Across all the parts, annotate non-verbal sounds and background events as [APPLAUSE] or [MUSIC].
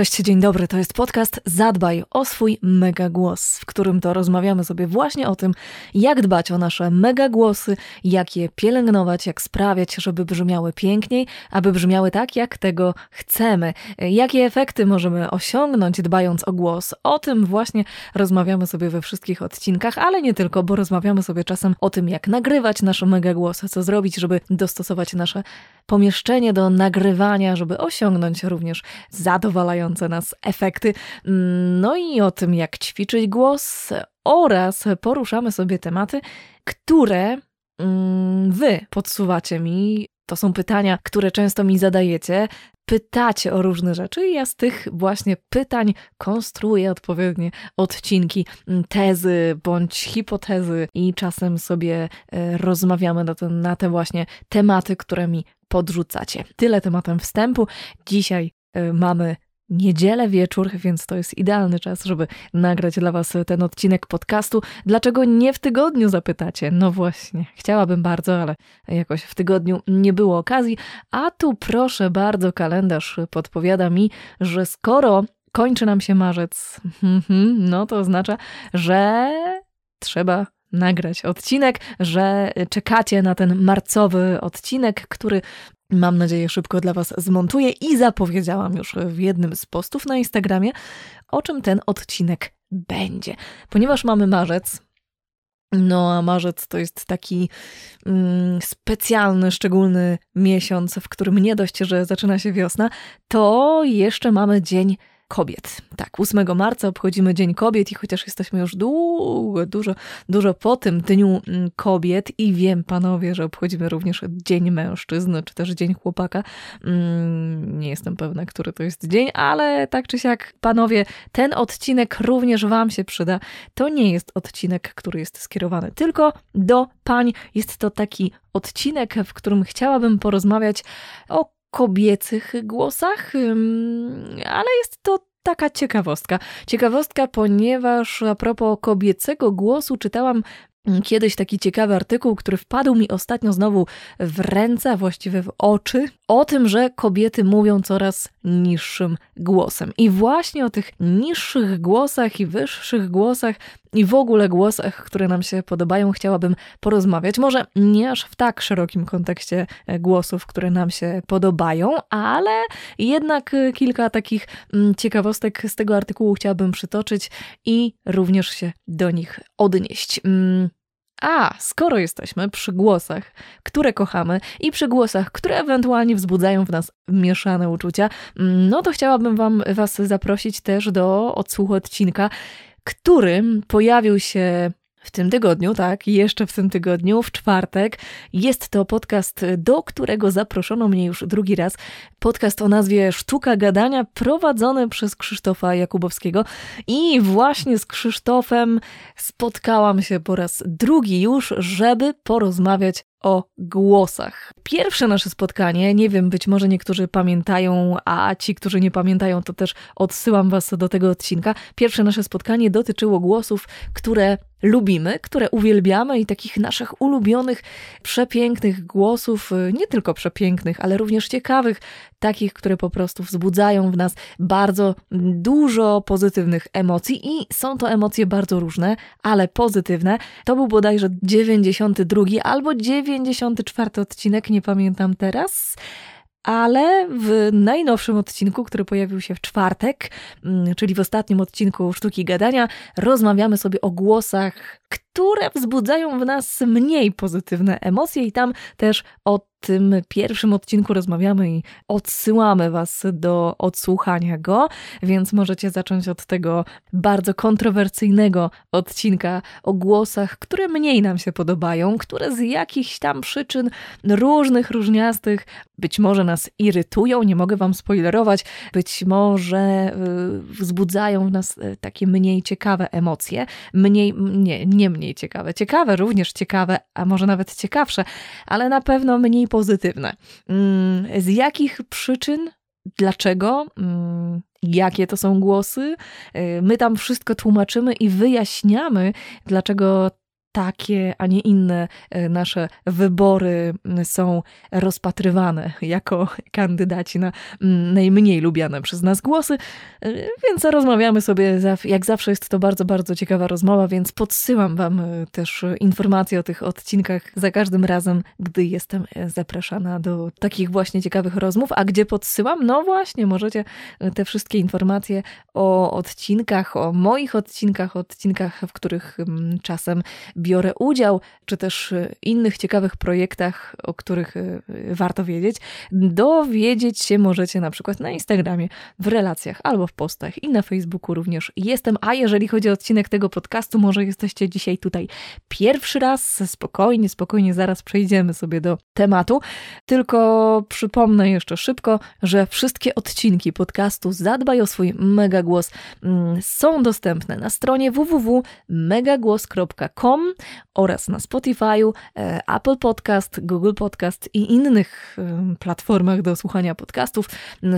Cześć, dzień dobry. To jest podcast Zadbaj o swój mega głos, w którym to rozmawiamy sobie właśnie o tym, jak dbać o nasze mega głosy, jak je pielęgnować, jak sprawiać, żeby brzmiały piękniej, aby brzmiały tak, jak tego chcemy. Jakie efekty możemy osiągnąć, dbając o głos. O tym właśnie rozmawiamy sobie we wszystkich odcinkach, ale nie tylko, bo rozmawiamy sobie czasem o tym, jak nagrywać nasze mega głosy, co zrobić, żeby dostosować nasze pomieszczenie do nagrywania, żeby osiągnąć również zadowalające nas efekty. No i o tym, jak ćwiczyć głos oraz poruszamy sobie tematy, które mm, wy podsuwacie mi. To są pytania, które często mi zadajecie. Pytacie o różne rzeczy, i ja z tych właśnie pytań konstruuję odpowiednie odcinki, tezy bądź hipotezy, i czasem sobie e, rozmawiamy na te właśnie tematy, które mi podrzucacie. Tyle tematem wstępu. Dzisiaj y, mamy niedzielę wieczór, więc to jest idealny czas, żeby nagrać dla Was ten odcinek podcastu. Dlaczego nie w tygodniu zapytacie? No właśnie, chciałabym bardzo, ale jakoś w tygodniu nie było okazji. A tu proszę bardzo, kalendarz podpowiada mi, że skoro kończy nam się marzec, [LAUGHS] no to oznacza, że trzeba nagrać odcinek, że czekacie na ten marcowy odcinek, który mam nadzieję szybko dla Was zmontuję i zapowiedziałam już w jednym z postów na Instagramie, o czym ten odcinek będzie. Ponieważ mamy marzec, no, a marzec to jest taki mm, specjalny, szczególny miesiąc, w którym nie dość, że zaczyna się wiosna, to jeszcze mamy Dzień Kobiet. Tak, 8 marca obchodzimy Dzień Kobiet i chociaż jesteśmy już długo, dużo, dużo po tym Dniu mm, Kobiet i wiem, panowie, że obchodzimy również Dzień Mężczyzn, czy też Dzień Chłopaka. Mm, nie jestem pewna, który to jest dzień, ale tak czy siak, panowie, ten odcinek również wam się przyda. To nie jest odcinek, który jest skierowany tylko do pań. Jest to taki odcinek, w którym chciałabym porozmawiać o kobiecych głosach, ale jest to taka ciekawostka. Ciekawostka, ponieważ a propos kobiecego głosu czytałam kiedyś taki ciekawy artykuł, który wpadł mi ostatnio znowu w ręce, a właściwie w oczy, o tym, że kobiety mówią coraz niższym głosem. I właśnie o tych niższych głosach i wyższych głosach i w ogóle głosach, które nam się podobają, chciałabym porozmawiać. Może nie aż w tak szerokim kontekście e, głosów, które nam się podobają, ale jednak e, kilka takich mm, ciekawostek z tego artykułu chciałabym przytoczyć i również się do nich odnieść. A skoro jesteśmy przy głosach, które kochamy i przy głosach, które ewentualnie wzbudzają w nas mieszane uczucia, mm, no to chciałabym wam, Was zaprosić też do odsłuchu odcinka, który pojawił się w tym tygodniu, tak, jeszcze w tym tygodniu, w czwartek, jest to podcast, do którego zaproszono mnie już drugi raz. Podcast o nazwie Sztuka Gadania, prowadzony przez Krzysztofa Jakubowskiego. I właśnie z Krzysztofem spotkałam się po raz drugi już, żeby porozmawiać o głosach. Pierwsze nasze spotkanie, nie wiem, być może niektórzy pamiętają, a ci, którzy nie pamiętają, to też odsyłam Was do tego odcinka. Pierwsze nasze spotkanie dotyczyło głosów, które lubimy, które uwielbiamy i takich naszych ulubionych, przepięknych głosów, nie tylko przepięknych, ale również ciekawych, takich, które po prostu wzbudzają w nas bardzo dużo pozytywnych emocji i są to emocje bardzo różne, ale pozytywne. To był bodajże 92 albo 94 odcinek, nie pamiętam teraz ale w najnowszym odcinku, który pojawił się w czwartek, mm, czyli w ostatnim odcinku Sztuki Gadania, rozmawiamy sobie o głosach, które wzbudzają w nas mniej pozytywne emocje, i tam też o tym pierwszym odcinku rozmawiamy i odsyłamy Was do odsłuchania go, więc możecie zacząć od tego bardzo kontrowersyjnego odcinka o głosach, które mniej nam się podobają, które z jakichś tam przyczyn różnych, różniastych być może nas irytują, nie mogę Wam spoilerować, być może y, wzbudzają w nas y, takie mniej ciekawe emocje, mniej, nie, nie mniej ciekawe, ciekawe, również ciekawe, a może nawet ciekawsze, ale na pewno mniej pozytywne. Mm, z jakich przyczyn? Dlaczego? Mm, jakie to są głosy? Y, my tam wszystko tłumaczymy i wyjaśniamy, dlaczego takie, a nie inne e, nasze wybory są rozpatrywane jako kandydaci na najmniej lubiane przez nas głosy. E, więc rozmawiamy sobie, jak zawsze jest to bardzo, bardzo ciekawa rozmowa, więc podsyłam Wam e, też informacje o tych odcinkach za każdym razem, gdy jestem zapraszana do takich właśnie ciekawych rozmów. A gdzie podsyłam? No właśnie, możecie te wszystkie informacje o odcinkach, o moich odcinkach, odcinkach, w których czasem biorę udział, czy też e, innych ciekawych projektach, o których e, warto wiedzieć, dowiedzieć się możecie na przykład na Instagramie, w relacjach albo w postach i na Facebooku również jestem. A jeżeli chodzi o odcinek tego podcastu, może jesteście dzisiaj tutaj pierwszy raz, spokojnie, spokojnie, zaraz przejdziemy sobie do tematu. Tylko przypomnę jeszcze szybko, że wszystkie odcinki podcastu Zadbaj o swój megagłos mm, są dostępne na stronie www.megagłos.com oraz na Spotify'u, e, Apple Podcast, Google Podcast i innych e, platformach do słuchania podcastów.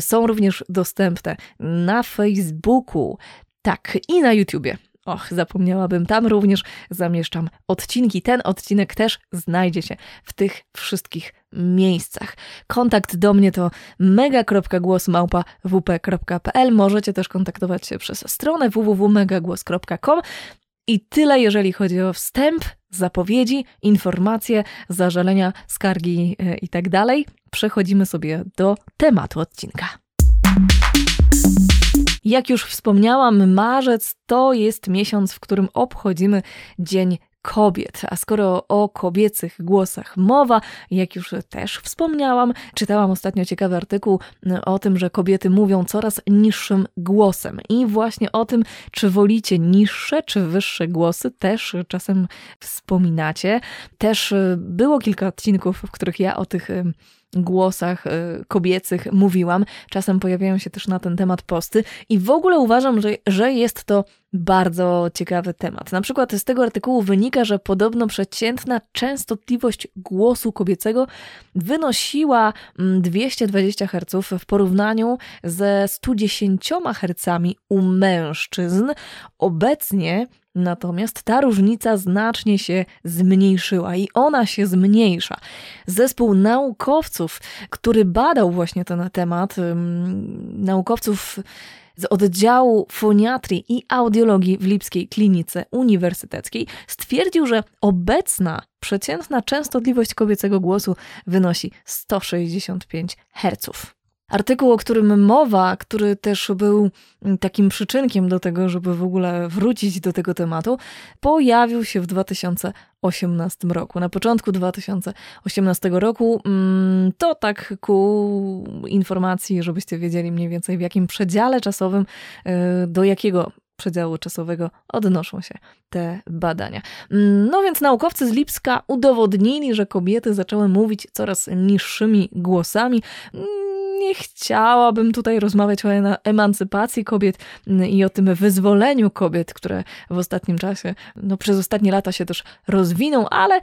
Są również dostępne na Facebooku, tak i na YouTubie. Och, zapomniałabym, tam również zamieszczam odcinki. Ten odcinek też znajdzie się w tych wszystkich miejscach. Kontakt do mnie to mega.głosmałpa.wp.pl. Możecie też kontaktować się przez stronę www.megagłos.com. I tyle, jeżeli chodzi o wstęp, zapowiedzi, informacje, zażalenia, skargi e, itd. Tak Przechodzimy sobie do tematu odcinka. Jak już wspomniałam, marzec to jest miesiąc, w którym obchodzimy Dzień kobiet. A skoro o kobiecych głosach mowa, jak już też wspomniałam, czytałam ostatnio ciekawy artykuł o tym, że kobiety mówią coraz niższym głosem. I właśnie o tym, czy wolicie niższe czy wyższe głosy, też czasem wspominacie. Też było kilka odcinków, w których ja o tych głosach y, kobiecych mówiłam. Czasem pojawiają się też na ten temat posty i w ogóle uważam, że, że jest to bardzo ciekawy temat. Na przykład z tego artykułu wynika, że podobno przeciętna częstotliwość głosu kobiecego wynosiła 220 mm, Hz w porównaniu ze 110 Hz u mężczyzn. Obecnie Natomiast ta różnica znacznie się zmniejszyła i ona się zmniejsza. Zespół naukowców, który badał właśnie ten temat, naukowców z oddziału foniatrii i audiologii w Lipskiej Klinice Uniwersyteckiej stwierdził, że obecna przeciętna częstotliwość kobiecego głosu wynosi 165 Hz. Artykuł, o którym mowa, który też był takim przyczynkiem do tego, żeby w ogóle wrócić do tego tematu, pojawił się w 2018 roku. Na początku 2018 roku mm, to tak ku informacji, żebyście wiedzieli mniej więcej w jakim przedziale czasowym, y, do jakiego przedziału czasowego odnoszą się te badania. Mm, no więc naukowcy z Lipska udowodnili, że kobiety zaczęły mówić coraz niższymi głosami mm, nie chciałabym tutaj rozmawiać o emancypacji kobiet mm, i o tym wyzwoleniu kobiet, które w ostatnim czasie, no przez ostatnie lata się też rozwiną, ale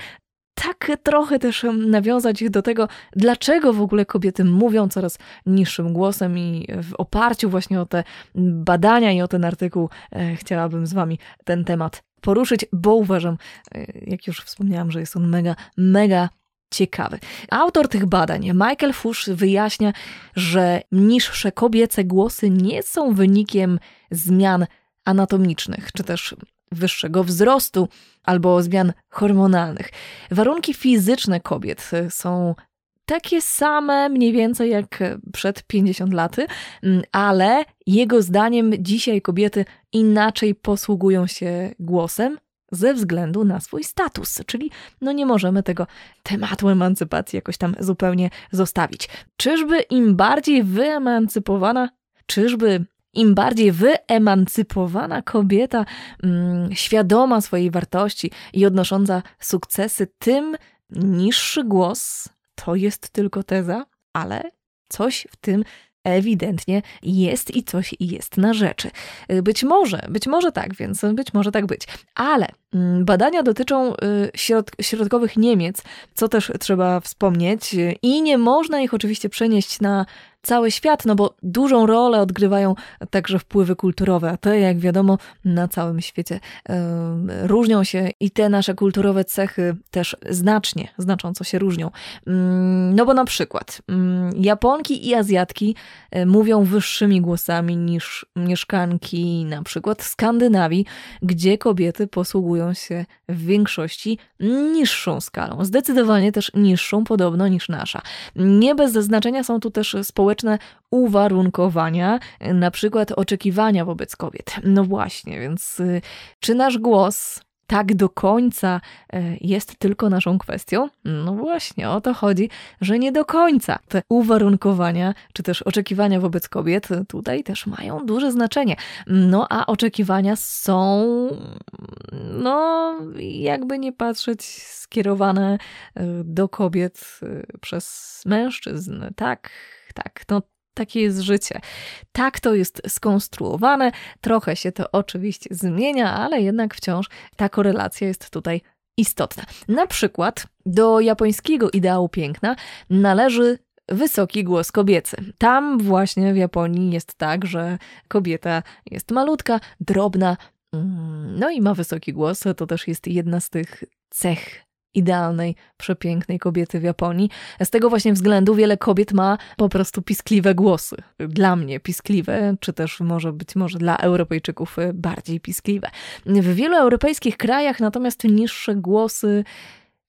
tak trochę też nawiązać do tego, dlaczego w ogóle kobiety mówią coraz niższym głosem i w oparciu właśnie o te badania i o ten artykuł e, chciałabym z Wami ten temat poruszyć, bo uważam, e, jak już wspomniałam, że jest on mega, mega ciekawy. Autor tych badań, Michael Fuchs, wyjaśnia, że niższe kobiece głosy nie są wynikiem zmian anatomicznych, czy też wyższego wzrostu albo zmian hormonalnych. Warunki fizyczne kobiet są takie same mniej więcej jak przed 50 laty, ale jego zdaniem dzisiaj kobiety inaczej posługują się głosem, ze względu na swój status, czyli no nie możemy tego tematu emancypacji jakoś tam zupełnie zostawić. Czyżby im bardziej wyemancypowana, czyżby im bardziej wyemancypowana kobieta, mm, świadoma swojej wartości i odnosząca sukcesy, tym niższy głos to jest tylko teza, ale coś w tym ewidentnie jest i coś jest na rzeczy. Być może, być może tak, więc być może tak być. Ale badania dotyczą y, środ środkowych Niemiec, co też trzeba wspomnieć, i nie można ich oczywiście przenieść na cały świat, no bo dużą rolę odgrywają także wpływy kulturowe, a te, jak wiadomo, na całym świecie yy, różnią się i te nasze kulturowe cechy też znacznie, znacząco się różnią. Yy, no bo na przykład yy, Japonki i Azjatki y, mówią wyższymi głosami niż mieszkanki na przykład Skandynawii, gdzie kobiety posługują się w większości niższą skalą, zdecydowanie też niższą podobno niż nasza. Nie bez zaznaczenia są tu też społeczne społeczne uwarunkowania, na przykład oczekiwania wobec kobiet. No właśnie, więc y, czy nasz głos tak do końca y, jest tylko naszą kwestią? No właśnie, o to chodzi, że nie do końca. Te uwarunkowania, czy też oczekiwania wobec kobiet tutaj też mają duże znaczenie. No a oczekiwania są, no jakby nie patrzeć, skierowane y, do kobiet przez mężczyzn, tak? tak, no takie jest życie. Tak to jest skonstruowane. Trochę się to oczywiście zmienia, ale jednak wciąż ta korelacja jest tutaj istotna. Na przykład do japońskiego ideału piękna należy wysoki głos kobiecy. Tam właśnie w Japonii jest tak, że kobieta jest malutka, drobna, mm, no i ma wysoki głos. To też jest jedna z tych cech idealnej, przepięknej kobiety w Japonii. Z tego właśnie względu wiele kobiet ma po prostu piskliwe głosy. Dla mnie piskliwe, czy też może być może dla Europejczyków bardziej piskliwe. W wielu europejskich krajach natomiast niższe głosy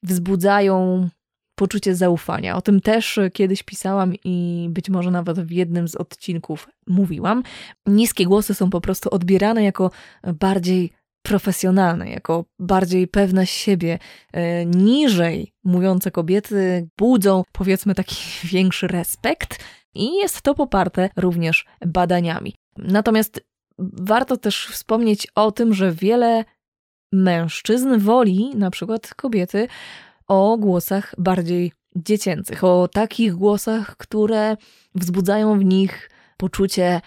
wzbudzają poczucie zaufania. O tym też kiedyś pisałam i być może nawet w jednym z odcinków mówiłam. Niskie głosy są po prostu odbierane jako bardziej profesjonalne, jako bardziej pewne siebie, e, niżej mówiące kobiety budzą powiedzmy taki [LAUGHS] większy respekt i jest to poparte również badaniami. Natomiast warto też wspomnieć o tym, że wiele mężczyzn woli na przykład kobiety o głosach bardziej dziecięcych, o takich głosach, które wzbudzają w nich poczucie,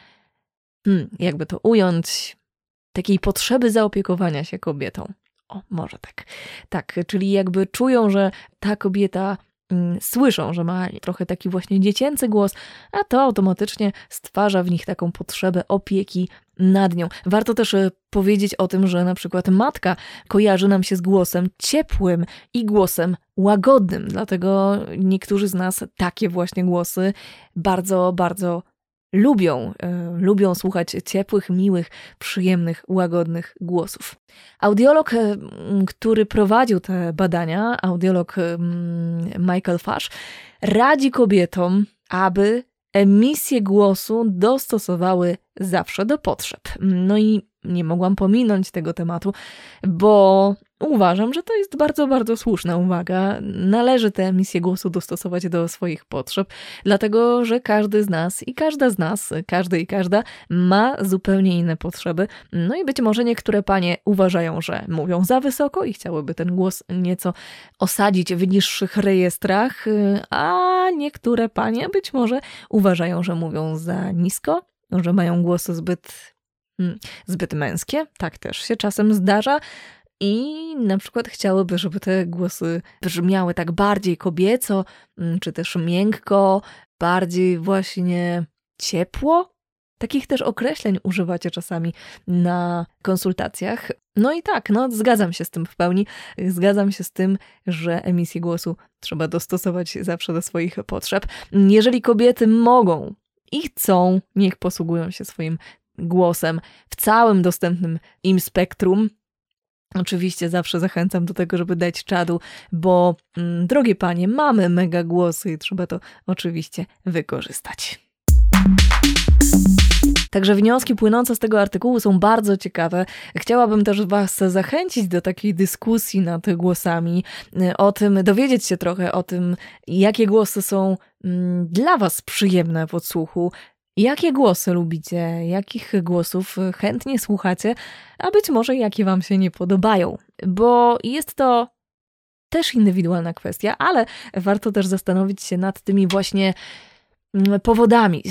hmm, jakby to ująć, takiej potrzeby zaopiekowania się kobietą. O, może tak. Tak, czyli jakby czują, że ta kobieta mm, słyszą, że ma trochę taki właśnie dziecięcy głos, a to automatycznie stwarza w nich taką potrzebę opieki nad nią. Warto też e, powiedzieć o tym, że na przykład matka kojarzy nam się z głosem ciepłym i głosem łagodnym, dlatego niektórzy z nas takie właśnie głosy bardzo, bardzo lubią, y, lubią słuchać ciepłych, miłych, przyjemnych, łagodnych głosów. Audiolog, y, który prowadził te badania, audiolog y, Michael Fash, radzi kobietom, aby emisję głosu dostosowały zawsze do potrzeb. No i nie mogłam pominąć tego tematu, bo Uważam, że to jest bardzo, bardzo słuszna uwaga. Należy tę emisję głosu dostosować do swoich potrzeb, dlatego że każdy z nas i każda z nas, każdy i każda ma zupełnie inne potrzeby. No i być może niektóre panie uważają, że mówią za wysoko i chciałyby ten głos nieco osadzić w niższych rejestrach, a niektóre panie być może uważają, że mówią za nisko, że mają głosy zbyt hmm, zbyt męskie, tak też się czasem zdarza, i na przykład chciałyby, żeby te głosy brzmiały tak bardziej kobieco, mm, czy też miękko, bardziej właśnie ciepło. Takich też określeń używacie czasami na konsultacjach. No i tak, no zgadzam się z tym w pełni. Zgadzam się z tym, że emisję głosu trzeba dostosować zawsze do swoich potrzeb. Jeżeli kobiety mogą i chcą, niech posługują się swoim głosem w całym dostępnym im spektrum, Oczywiście zawsze zachęcam do tego, żeby dać czadu, bo mm, drogie panie, mamy mega głosy i trzeba to oczywiście wykorzystać. Także wnioski płynące z tego artykułu są bardzo ciekawe. Chciałabym też Was zachęcić do takiej dyskusji nad głosami, o tym, dowiedzieć się trochę o tym, jakie głosy są mm, dla Was przyjemne w odsłuchu, Jakie głosy lubicie? Jakich głosów chętnie słuchacie? A być może jakie Wam się nie podobają? Bo jest to też indywidualna kwestia, ale warto też zastanowić się nad tymi właśnie powodami,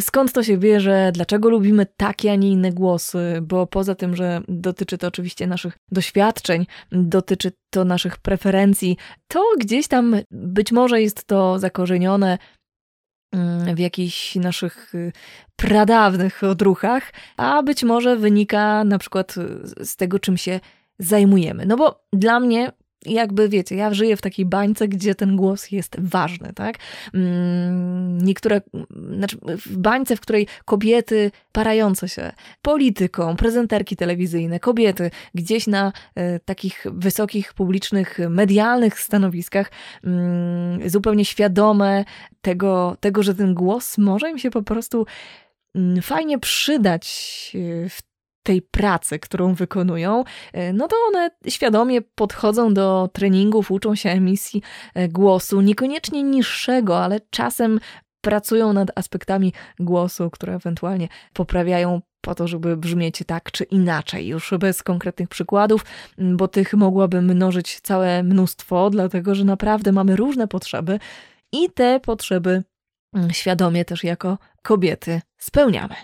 skąd to się bierze, dlaczego lubimy takie, a nie inne głosy, bo poza tym, że dotyczy to oczywiście naszych doświadczeń, dotyczy to naszych preferencji, to gdzieś tam być może jest to zakorzenione mm, w jakichś naszych y, pradawnych odruchach, a być może wynika na przykład z tego, czym się zajmujemy. No bo dla mnie jakby wiecie, ja żyję w takiej bańce, gdzie ten głos jest ważny, tak? Mm, niektóre, znaczy w bańce, w której kobiety parające się polityką, prezenterki telewizyjne, kobiety gdzieś na e, takich wysokich, publicznych, medialnych stanowiskach, mm, zupełnie świadome tego, tego, że ten głos może im się po prostu mm, fajnie przydać e, w tej pracy, którą wykonują, e, no to one świadomie podchodzą do treningów, uczą się emisji e, głosu, niekoniecznie niższego, ale czasem pracują nad aspektami głosu, które ewentualnie poprawiają po to, żeby brzmieć tak czy inaczej, już bez konkretnych przykładów, bo tych mogłaby mnożyć całe mnóstwo, dlatego że naprawdę mamy różne potrzeby i te potrzeby świadomie też jako kobiety spełniamy.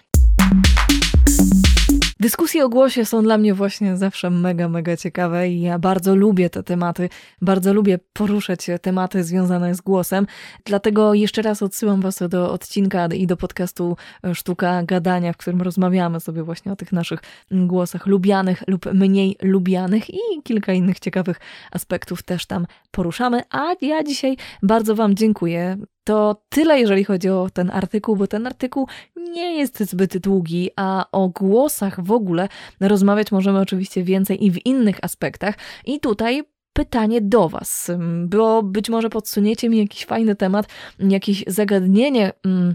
Dyskusje o głosie są dla mnie właśnie zawsze mega, mega ciekawe i ja bardzo lubię te tematy, bardzo lubię poruszać tematy związane z głosem. Dlatego jeszcze raz odsyłam Was do odcinka i do podcastu Sztuka Gadania, w którym rozmawiamy sobie właśnie o tych naszych głosach lubianych lub mniej lubianych i kilka innych ciekawych aspektów też tam poruszamy. A ja dzisiaj bardzo Wam dziękuję to tyle, jeżeli chodzi o ten artykuł, bo ten artykuł nie jest zbyt długi, a o głosach w ogóle rozmawiać możemy oczywiście więcej i w innych aspektach. I tutaj pytanie do Was, bo być może podsuniecie mi jakiś fajny temat, jakieś zagadnienie. Mm,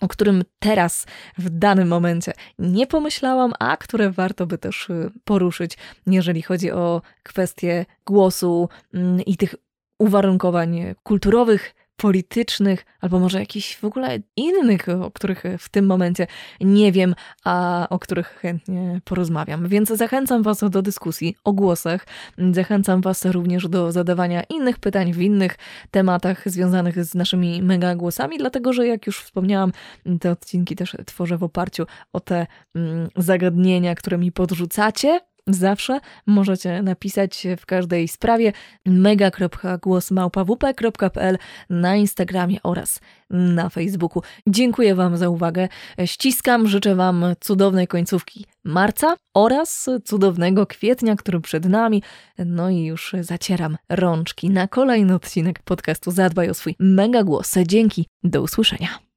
o którym teraz, w danym momencie nie pomyślałam, a które warto by też y, poruszyć, jeżeli chodzi o kwestie głosu mm, i tych uwarunkowań kulturowych, politycznych, albo może jakichś w ogóle innych, o których w tym momencie nie wiem, a o których chętnie porozmawiam. Więc zachęcam Was do dyskusji o głosach. Zachęcam Was również do zadawania innych pytań w innych tematach związanych z naszymi mega głosami, dlatego że jak już wspomniałam, te odcinki też tworzę w oparciu o te mm, zagadnienia, które mi podrzucacie. Zawsze możecie napisać w każdej sprawie mega.głosmałpawp.pl na Instagramie oraz na Facebooku. Dziękuję Wam za uwagę. Ściskam, życzę Wam cudownej końcówki marca oraz cudownego kwietnia, który przed nami. No i już zacieram rączki na kolejny odcinek podcastu Zadbaj o swój mega głos. Dzięki, do usłyszenia.